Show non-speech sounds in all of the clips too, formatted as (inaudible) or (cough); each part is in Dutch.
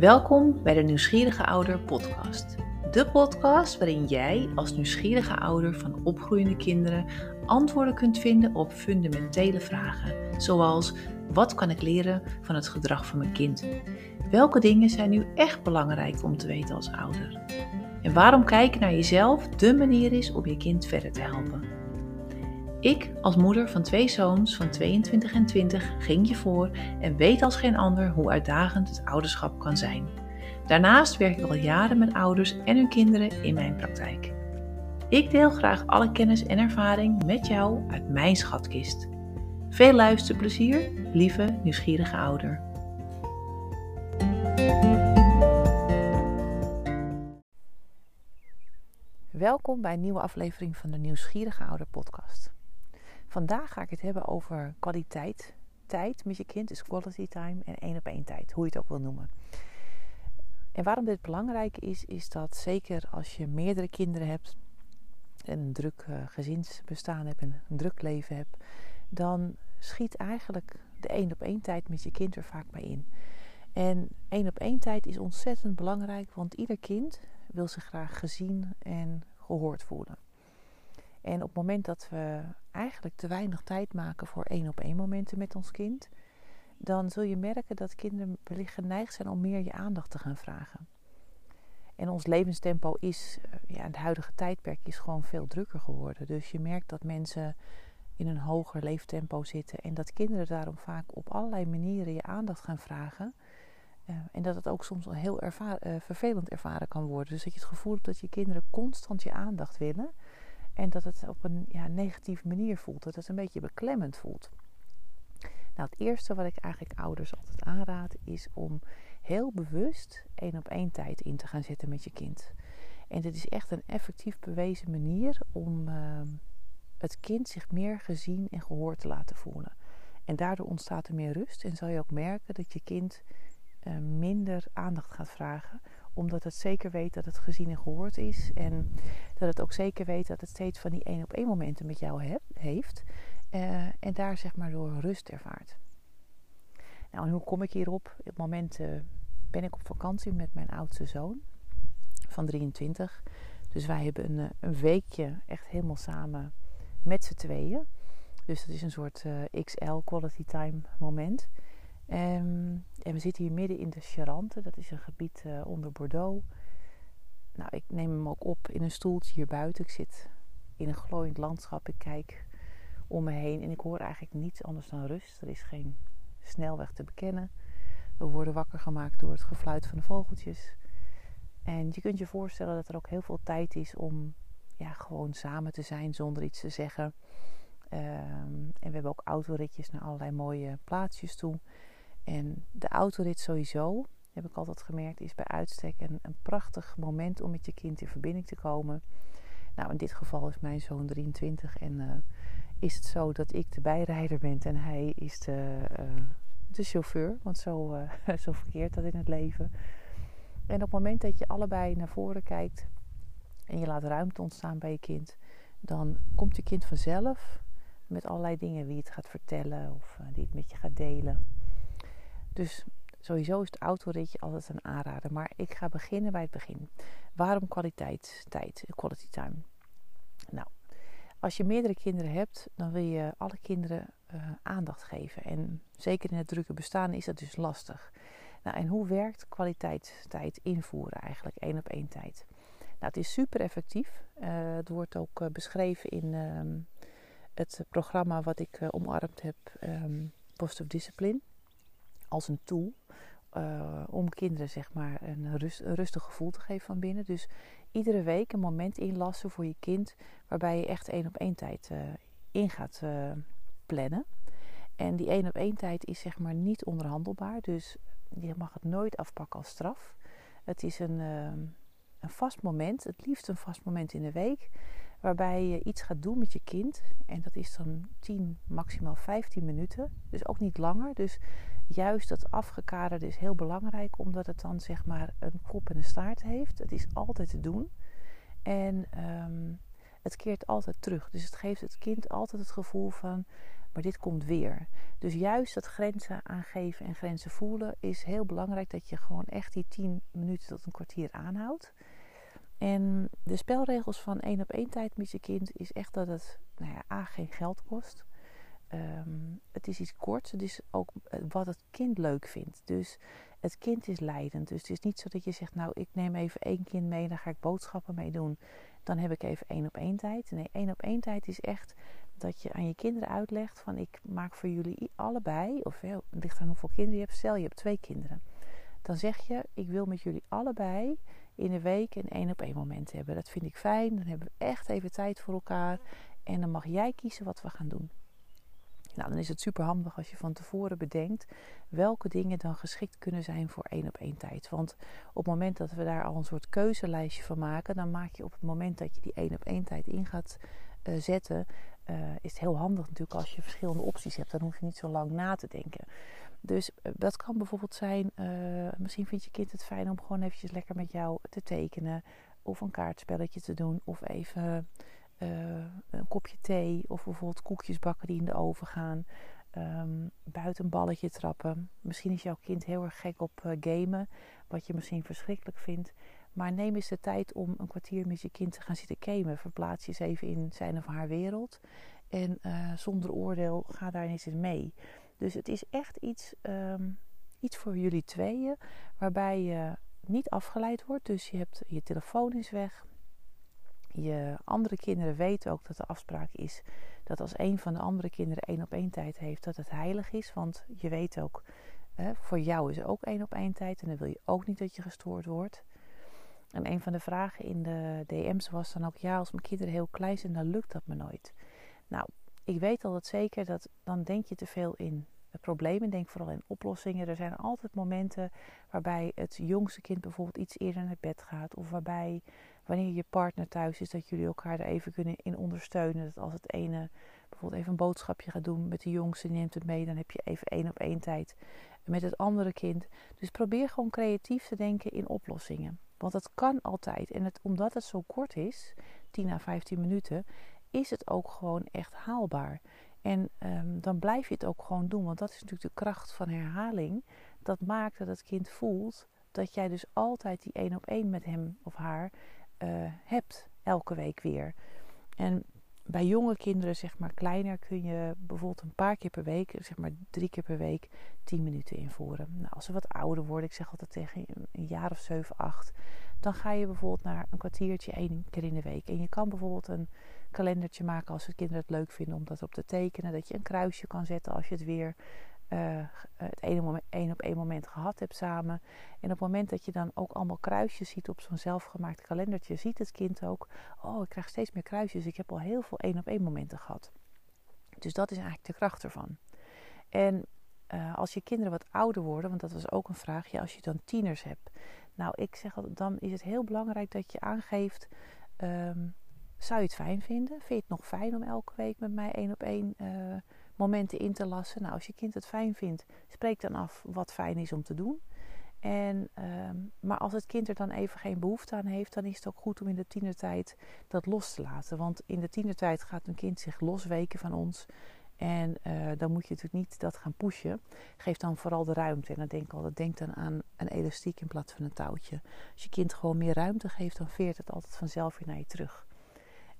Welkom bij de Nieuwsgierige Ouder podcast. De podcast waarin jij als nieuwsgierige ouder van opgroeiende kinderen antwoorden kunt vinden op fundamentele vragen, zoals wat kan ik leren van het gedrag van mijn kind? Welke dingen zijn nu echt belangrijk om te weten als ouder? En waarom kijken naar jezelf de manier is om je kind verder te helpen? Ik, als moeder van twee zoons van 22 en 20, ging je voor en weet als geen ander hoe uitdagend het ouderschap kan zijn. Daarnaast werk ik al jaren met ouders en hun kinderen in mijn praktijk. Ik deel graag alle kennis en ervaring met jou uit mijn schatkist. Veel luisterplezier, lieve nieuwsgierige ouder. Welkom bij een nieuwe aflevering van de Nieuwsgierige Ouder podcast. Vandaag ga ik het hebben over kwaliteit. Tijd met je kind is quality time en één op één tijd, hoe je het ook wil noemen. En waarom dit belangrijk is, is dat zeker als je meerdere kinderen hebt en een druk uh, gezinsbestaan hebt en een druk leven hebt, dan schiet eigenlijk de één op één tijd met je kind er vaak bij in. En één op één tijd is ontzettend belangrijk, want ieder kind wil zich graag gezien en gehoord voelen. En op het moment dat we eigenlijk te weinig tijd maken voor één op één momenten met ons kind, dan zul je merken dat kinderen wellicht geneigd zijn om meer je aandacht te gaan vragen. En ons levenstempo is, eh, ja, het huidige tijdperk is gewoon veel drukker geworden. Dus je merkt dat mensen in een hoger leeftempo zitten en dat kinderen daarom vaak op allerlei manieren je aandacht gaan vragen. Uh, en dat het ook soms heel uh, vervelend ervaren kan worden. Dus dat je het gevoel hebt dat je kinderen constant je aandacht willen. En dat het op een ja, negatieve manier voelt. Dat het een beetje beklemmend voelt. Nou, het eerste wat ik eigenlijk ouders altijd aanraad is om heel bewust één op één tijd in te gaan zetten met je kind. En dit is echt een effectief bewezen manier om uh, het kind zich meer gezien en gehoord te laten voelen. En daardoor ontstaat er meer rust en zal je ook merken dat je kind uh, minder aandacht gaat vragen omdat het zeker weet dat het gezien en gehoord is. En dat het ook zeker weet dat het steeds van die één op één momenten met jou heeft. Uh, en daar zeg maar door rust ervaart. Nou, en hoe kom ik hierop? Op het moment uh, ben ik op vakantie met mijn oudste zoon van 23. Dus wij hebben een, eh, een weekje echt helemaal samen met z'n tweeën. Dus dat is een soort XL quality time moment. Um, en we zitten hier midden in de Charente. Dat is een gebied uh, onder Bordeaux. Nou, ik neem hem ook op in een stoeltje hier buiten. Ik zit in een glooiend landschap. Ik kijk om me heen en ik hoor eigenlijk niets anders dan rust. Er is geen snelweg te bekennen. We worden wakker gemaakt door het gefluit van de vogeltjes. En je kunt je voorstellen dat er ook heel veel tijd is om ja, gewoon samen te zijn zonder iets te zeggen. Um, en we hebben ook autoritjes naar allerlei mooie plaatsjes toe. En de autorit sowieso, heb ik altijd gemerkt, is bij uitstek een, een prachtig moment om met je kind in verbinding te komen. Nou, in dit geval is mijn zoon 23 en uh, is het zo dat ik de bijrijder ben en hij is de, uh, de chauffeur. Want zo, uh, (laughs) zo verkeert dat in het leven. En op het moment dat je allebei naar voren kijkt en je laat ruimte ontstaan bij je kind, dan komt je kind vanzelf met allerlei dingen wie het gaat vertellen of die het met je gaat delen. Dus sowieso is het autoritje altijd een aanrader. Maar ik ga beginnen bij het begin. Waarom kwaliteit, tijd, quality time? Nou, als je meerdere kinderen hebt, dan wil je alle kinderen uh, aandacht geven. En zeker in het drukke bestaan is dat dus lastig. Nou, en hoe werkt kwaliteitstijd invoeren eigenlijk, één op één tijd? Nou, het is super effectief. Uh, het wordt ook uh, beschreven in um, het programma wat ik omarmd heb, um, Post of Discipline als een tool uh, om kinderen zeg maar een, rust, een, rustig gevoel te geven van binnen. Dus iedere week een moment inlassen voor je kind waarbij je echt één op één tijd uh, in gaat uh, plannen. En die één op één tijd is zeg maar niet onderhandelbaar, dus je mag het nooit afpakken als straf. Het is een, een vast moment, het liefst een vast moment in de week, waarbij je iets gaat doen met je kind. En dat is dan 10, maximaal 15 minuten. Dus ook niet langer. Dus juist dat afgekaderde is heel belangrijk, omdat het dan zeg maar een kop en een staart heeft. Het is altijd te doen. En um, het keert altijd terug. Dus het geeft het kind altijd het gevoel van, maar dit komt weer. Dus juist dat grenzen aangeven en grenzen voelen is heel belangrijk dat je gewoon echt die 10 minuten tot een kwartier aanhoudt. En de spelregels van één op één tijd met je kind is echt dat het nou ja, A geen geld kost. Ehm, het is iets korts. Het is ook eh, wat het kind leuk vindt. Dus het kind is leidend. Dus het is niet zo dat je zegt, nou ik neem even één kind mee, dan ga ik boodschappen mee doen. Dan heb ik even één op één tijd. Nee, één op één tijd is echt dat je aan je kinderen uitlegt van ik maak voor jullie allebei, of ligt aan hoeveel kinderen je hebt. Stel je hebt twee kinderen. Dan zeg je, ik wil met jullie allebei in de week een één op één moment hebben. Dat vind ik fijn. Dan hebben we echt even tijd voor elkaar. En dan mag jij kiezen wat we gaan doen. Nou, dan is het super handig als je van tevoren bedenkt welke dingen dan geschikt kunnen zijn voor één op één tijd. Want op het moment dat we daar al een soort keuzelijstje van maken, dan maak je op het moment dat je die één op één tijd in gaat uh, zetten, uh, is het heel handig natuurlijk als je verschillende opties hebt. Dan hoef je niet zo lang na te denken. Dus uh, dat kan bijvoorbeeld zijn, misschien vindt je kind het fijn om gewoon eventjes lekker met jou te tekenen. Of een kaartspelletje te doen. Of even een kopje thee. Of bijvoorbeeld koekjes bakken die in de oven gaan. Um, buiten een balletje trappen. Misschien is jouw kind heel erg gek op gamen. Wat je misschien verschrikkelijk vindt. Maar neem eens de tijd om een kwartier met je kind te gaan zitten gamen. Verplaats je eens even in zijn of haar wereld. En zonder oordeel ga daar eens in mee. Dus het is echt iets, um, iets voor jullie tweeën. Waarbij je niet afgeleid wordt. Dus je hebt je telefoon is weg. Je andere kinderen weten ook dat de afspraak is dat als een van de andere kinderen één op één tijd heeft, dat het heilig is. Want je weet ook, hè, voor jou is ook één op één tijd en dan wil je ook niet dat je gestoord wordt. En een van de vragen in de DM's was dan ook: ja, als mijn kinderen heel klein zijn, dan lukt dat me nooit. Nou, ik weet al dat zeker dat dan denk je te veel in problemen, denk vooral in oplossingen. Er zijn altijd momenten waarbij het jongste kind bijvoorbeeld iets eerder naar bed gaat, of waarbij wanneer je partner thuis is, dat jullie elkaar er even kunnen in ondersteunen. Dat als het ene bijvoorbeeld even een boodschapje gaat doen met de jongste, neemt het mee, dan heb je even één op één tijd met het andere kind. Dus probeer gewoon creatief te denken in oplossingen. Want het kan altijd. En het, omdat het zo kort is, 10 à 15 minuten, is het ook gewoon echt haalbaar. En um, dan blijf je het ook gewoon doen. Want dat is natuurlijk de kracht van herhaling. Dat maakt dat het kind voelt dat jij dus altijd die één op één met hem of haar uh, hebt. Elke week weer. En bij jonge kinderen, zeg maar kleiner, kun je bijvoorbeeld een paar keer per week, zeg maar drie keer per week, tien minuten invoeren. Nou, als ze wat ouder worden, ik zeg altijd tegen een jaar of zeven, acht, dan ga je bijvoorbeeld naar een kwartiertje één keer in de week. En je kan bijvoorbeeld een kalendertje maken als de kinderen het leuk vinden om dat op te tekenen. Dat je een kruisje kan zetten als je het weer uh, het ene moment, één op één moment gehad hebt samen. En op het moment dat je dan ook allemaal kruisjes ziet op zo'n zelfgemaakt kalendertje, ziet het kind ook: Oh, ik krijg steeds meer kruisjes. Ik heb al heel veel één op één momenten gehad. Dus dat is eigenlijk de kracht ervan. En uh, als je kinderen wat ouder worden, want dat was ook een vraagje, als je dan tieners hebt. Nou, ik zeg altijd, dan is het heel belangrijk dat je aangeeft. Um, zou je het fijn vinden? Vind je het nog fijn om elke week met mij één op één uh, momenten in te lassen. Nou, als je kind het fijn vindt, spreek dan af wat fijn is om te doen. En, uh, maar als het kind er dan even geen behoefte aan heeft, dan is het ook goed om in de tienertijd dat los te laten. Want in de tienertijd gaat een kind zich losweken van ons. En uh, dan moet je natuurlijk niet dat gaan pushen. Geef dan vooral de ruimte. En dan denk ik altijd, denk dan aan een elastiek in plaats van een touwtje. Als je kind gewoon meer ruimte geeft, dan veert het altijd vanzelf weer naar je terug.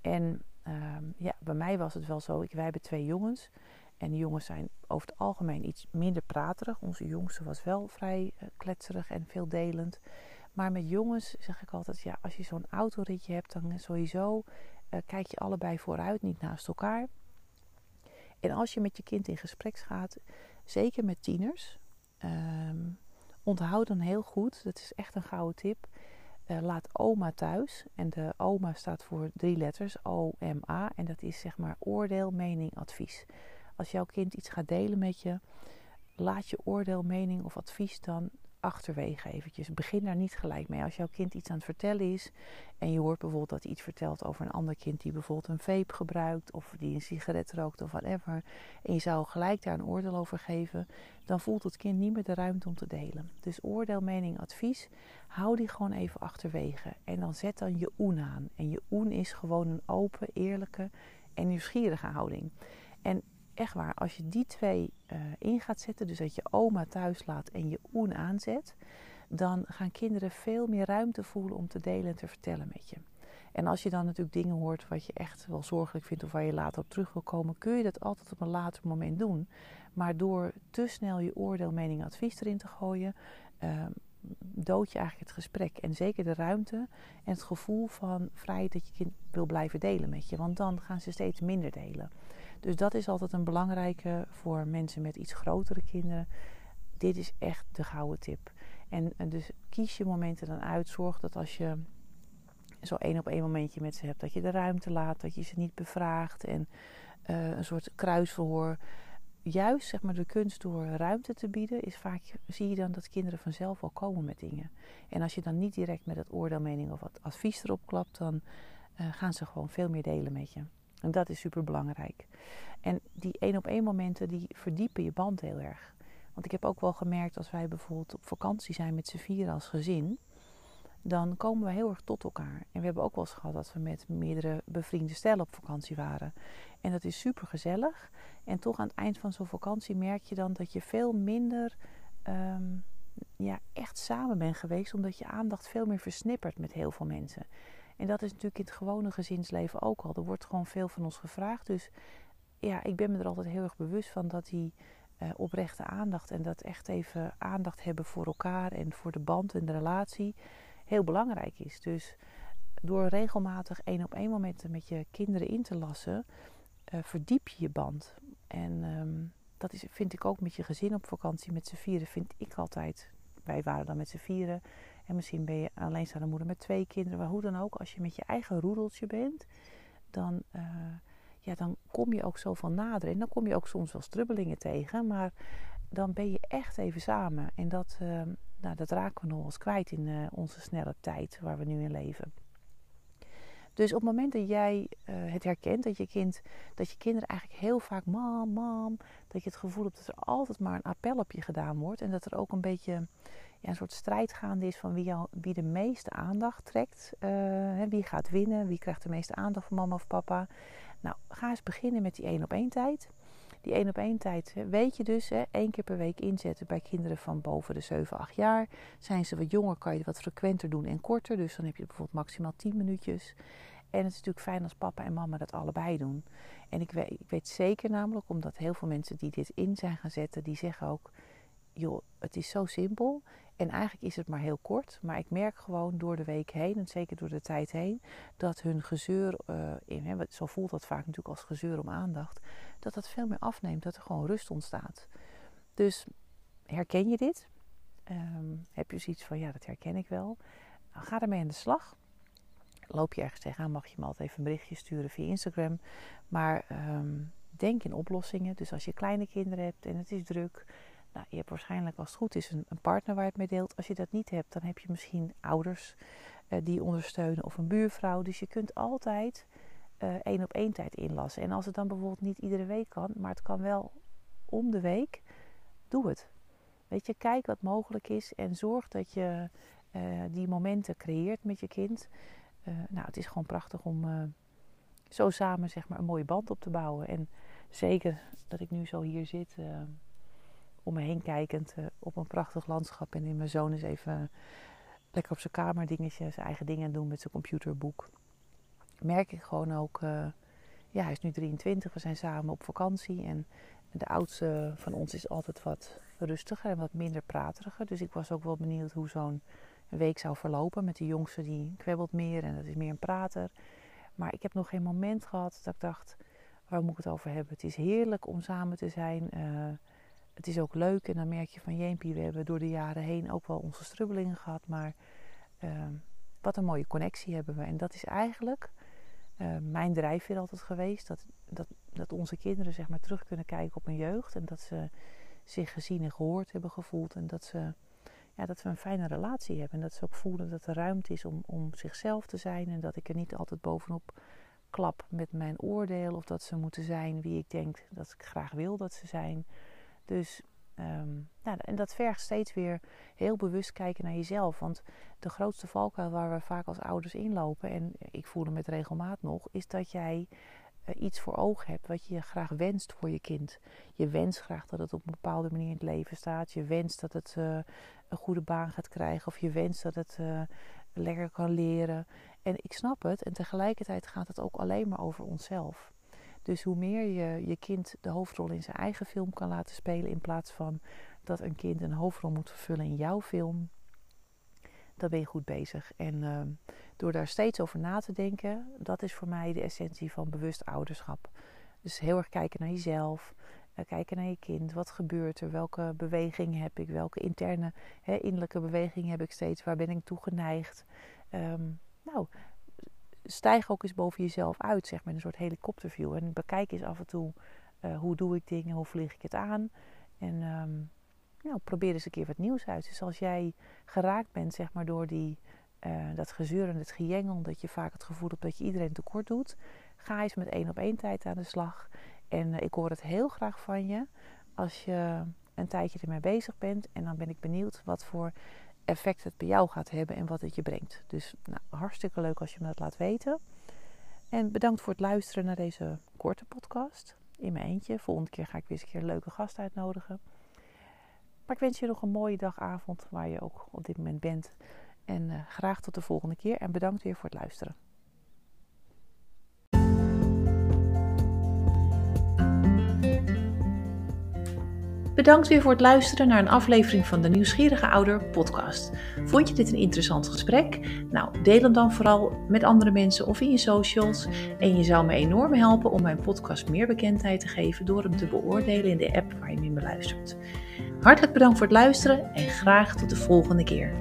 En uh, ja, bij mij was het wel zo. Ik, wij hebben twee jongens. En de jongens zijn over het algemeen iets minder praterig. Onze jongste was wel vrij uh, kletserig en veeldelend. Maar met jongens zeg ik altijd: ja, als je zo'n autoritje hebt, dan sowieso uh, kijk je allebei vooruit, niet naast elkaar. En als je met je kind in gesprek gaat, zeker met tieners, um, onthoud dan heel goed, dat is echt een gouden tip. Uh, laat oma thuis. En de oma staat voor drie letters, O-M-A. En dat is zeg maar oordeel, mening, advies. Als jouw kind iets gaat delen met je, laat je oordeel, mening of advies dan achterwege eventjes. Begin daar niet gelijk mee. Als jouw kind iets aan het vertellen is en je hoort bijvoorbeeld dat hij iets vertelt over een ander kind die bijvoorbeeld een vape gebruikt of die een sigaret rookt of whatever. En je zou gelijk daar een oordeel over geven, dan voelt het kind niet meer de ruimte om te delen. Dus oordeel, mening, advies, hou die gewoon even achterwege. En dan zet dan je oen aan. En je oen is gewoon een open, eerlijke en nieuwsgierige houding. En echt waar, als je die twee uh, in gaat zetten, dus dat je oma thuis laat en je oen aanzet, dan gaan kinderen veel meer ruimte voelen om te delen en te vertellen met je. En als je dan natuurlijk dingen hoort wat je echt wel zorgelijk vindt of waar je later op terug wil komen, kun je dat altijd op een later moment doen. Maar door te snel je oordeel, mening, advies erin te gooien, uh, dood je eigenlijk het gesprek. En zeker de ruimte en het gevoel van vrijheid dat je kind wil blijven delen met je. Want dan gaan ze steeds minder delen. Dus dat is altijd een belangrijke voor mensen met iets grotere kinderen. Dit is echt de gouden tip. En, dus kies je momenten dan uit. Zorg dat als je zo één op één momentje met ze hebt, dat je de ruimte laat, dat je ze niet bevraagt en uh, een soort kruisverhoor. Juist zeg maar de kunst door ruimte te bieden, is vaak zie je dan dat kinderen vanzelf al komen met dingen. En als je dan niet direct met het oordeel, mening of wat advies erop klapt, dan uh, gaan ze gewoon veel meer delen met je. En dat is super belangrijk. En die één op één momenten die verdiepen je band heel erg. Want ik heb ook wel gemerkt als wij bijvoorbeeld op vakantie zijn met z'n vieren als gezin, dan komen we heel erg tot elkaar. En we hebben ook wel eens gehad dat we met meerdere bevriende stellen op vakantie waren. En dat is super gezellig. En toch aan het eind van zo'n vakantie merk je dan dat je veel minder ehm, ja, echt samen bent geweest, omdat je aandacht veel meer versnippert met heel veel mensen. En dat is natuurlijk in het gewone gezinsleven ook al. Er wordt gewoon veel van ons gevraagd. Dus ja, ik ben me er altijd heel erg bewust van dat die uh, oprechte aandacht en dat echt even aandacht hebben voor elkaar en voor de band en de relatie heel belangrijk is. Dus door regelmatig één op één momenten met je kinderen in te lassen, uh, verdiep je je band. En um, dat is, vind ik ook met je gezin op vakantie met z'n vieren, vind ik altijd. Wij waren dan met z'n vieren. En misschien ben je alleenstaande moeder met twee kinderen. Maar hoe dan ook, als je met je eigen roedeltje bent, dan, uh, ja, dan kom je ook zoveel nader. En dan kom je ook soms wel strubbelingen tegen. Maar dan ben je echt even samen. En dat, uh, nou, dat raken we nog eens kwijt in uh, onze snelle tijd waar we nu in leven. Dus op het moment dat jij uh, het herkent, dat je, kind, dat je kinderen eigenlijk heel vaak mam, mam, dat je het gevoel hebt dat er altijd maar een appel op je gedaan wordt. En dat er ook een beetje ja, een soort strijd gaande is van wie, wie de meeste aandacht trekt. Uh, wie gaat winnen, wie krijgt de meeste aandacht van mama of papa. Nou, ga eens beginnen met die één op één tijd. Die één op één tijd weet je dus, hè, één keer per week inzetten bij kinderen van boven de 7, 8 jaar. Zijn ze wat jonger, kan je het wat frequenter doen en korter. Dus dan heb je bijvoorbeeld maximaal 10 minuutjes. En het is natuurlijk fijn als papa en mama dat allebei doen. En ik weet, ik weet zeker namelijk, omdat heel veel mensen die dit in zijn gaan zetten, die zeggen ook: joh, het is zo simpel. En eigenlijk is het maar heel kort. Maar ik merk gewoon door de week heen, en zeker door de tijd heen, dat hun gezeur, hè, zo voelt dat vaak natuurlijk als gezeur om aandacht, dat dat veel meer afneemt, dat er gewoon rust ontstaat. Dus herken je dit? Um, heb je zoiets van, ja, dat herken ik wel. Nou, ga ermee aan de slag. Loop je ergens tegenaan, mag je me altijd even een berichtje sturen via Instagram. Maar um, denk in oplossingen. Dus als je kleine kinderen hebt en het is druk, nou, je hebt waarschijnlijk als het goed is een, een, partner waar je het mee deelt. Als je dat niet hebt, dan heb je misschien ouders uh, die ondersteunen of een buurvrouw. Dus je kunt altijd uh, één op één tijd inlassen. En als het dan bijvoorbeeld niet iedere week kan, maar het kan wel om de week, doe het. Weet je, kijk wat mogelijk is en zorg dat je uh, die momenten creëert met je kind. nou, het is gewoon prachtig om zo samen zeg maar, een mooie band op te bouwen. En zeker dat ik nu zo hier zit om me heen kijkend uh, op een prachtig landschap. En in mijn zoon is even lekker op zijn kamer dingetjes, zijn eigen dingen doen met zijn computerboek. Merk ik gewoon ook, uh, ja, hij is nu 23, we zijn samen op vakantie. En de oudste van ons is altijd wat rustiger en wat minder prateriger. Dus ik was ook wel benieuwd hoe zo'n week zou verlopen. Met de jongste die kwebbelt meer en dat is meer een prater. Maar ik heb nog geen moment gehad dat ik dacht, waar moet ik het over hebben? Het is heerlijk om samen te zijn. Uh, het is ook leuk en dan merk je van jeempie, we hebben door de jaren heen ook wel onze strubbelingen gehad, maar uh, wat een mooie connectie hebben we. En dat is eigenlijk uh, mijn drijfveer altijd geweest, dat, dat, dat onze kinderen zeg maar terug kunnen kijken op hun jeugd en dat ze zich gezien en gehoord hebben gevoeld en dat ze ja, dat we een fijne relatie hebben. En dat ze ook voelen dat er ruimte is om, om zichzelf te zijn. En dat ik er niet altijd bovenop klap met mijn oordeel. Of dat ze moeten zijn wie ik denk dat ik graag wil dat ze zijn. Dus Um, en dat vergt steeds weer heel bewust kijken naar jezelf. Want de grootste valkuil waar we vaak als ouders inlopen, en ik voel hem met regelmaat nog, is dat jij uh, iets voor ogen hebt wat je graag wenst voor je kind. Je wenst graag dat het op een bepaalde manier in het leven staat. Je wenst dat het uh, een goede baan gaat krijgen. Of je wenst dat het uh, lekker kan leren. En ik snap het. En tegelijkertijd gaat het ook alleen maar over onszelf. Dus hoe meer je je kind de hoofdrol in zijn eigen film kan laten spelen, in plaats van dat een kind een hoofdrol moet vervullen in jouw film, dan ben je goed bezig. En uh, door daar steeds over na te denken, dat is voor mij de essentie van bewust ouderschap. Dus heel erg kijken naar jezelf, uh, kijken naar je kind. Wat gebeurt er? Welke bewegingen heb ik? Welke interne, innerlijke bewegingen heb ik steeds? Waar ben ik toe geneigd? Um, nou, stijg ook eens boven jezelf uit, zeg maar, een soort helikopterview. En bekijk eens af en toe uh, hoe doe ik dingen, hoe vlieg ik het aan. En um, nou, probeer eens een keer wat nieuws uit. Dus als jij geraakt bent, zeg maar, door die, uh, dat gezeur en het gejengel, dat je vaak het gevoel hebt dat je iedereen tekort doet, ga eens met één op één tijd aan de slag. En uh, ik hoor het heel graag van je als je een tijdje ermee bezig bent. En dan ben ik benieuwd wat voor effect het bij jou gaat hebben en wat het je brengt. Dus nou, hartstikke leuk als je me dat laat weten. En bedankt voor het luisteren naar deze korte podcast. In mijn eentje. Volgende keer ga ik weer eens een keer een leuke gast uitnodigen. Maar ik wens je nog een mooie dagavond waar je ook op dit moment bent. En uh, graag tot de volgende keer. En bedankt weer voor het luisteren. Bedankt weer voor het luisteren naar een aflevering van de Nieuwsgierige Ouder podcast. Vond je dit een interessant gesprek? Nou, deel hem dan vooral met andere mensen of in je socials. En je zou me enorm helpen om mijn podcast meer bekendheid te geven door hem te beoordelen in de app waar je hem beluistert. Hartelijk bedankt voor het luisteren en graag tot de volgende keer.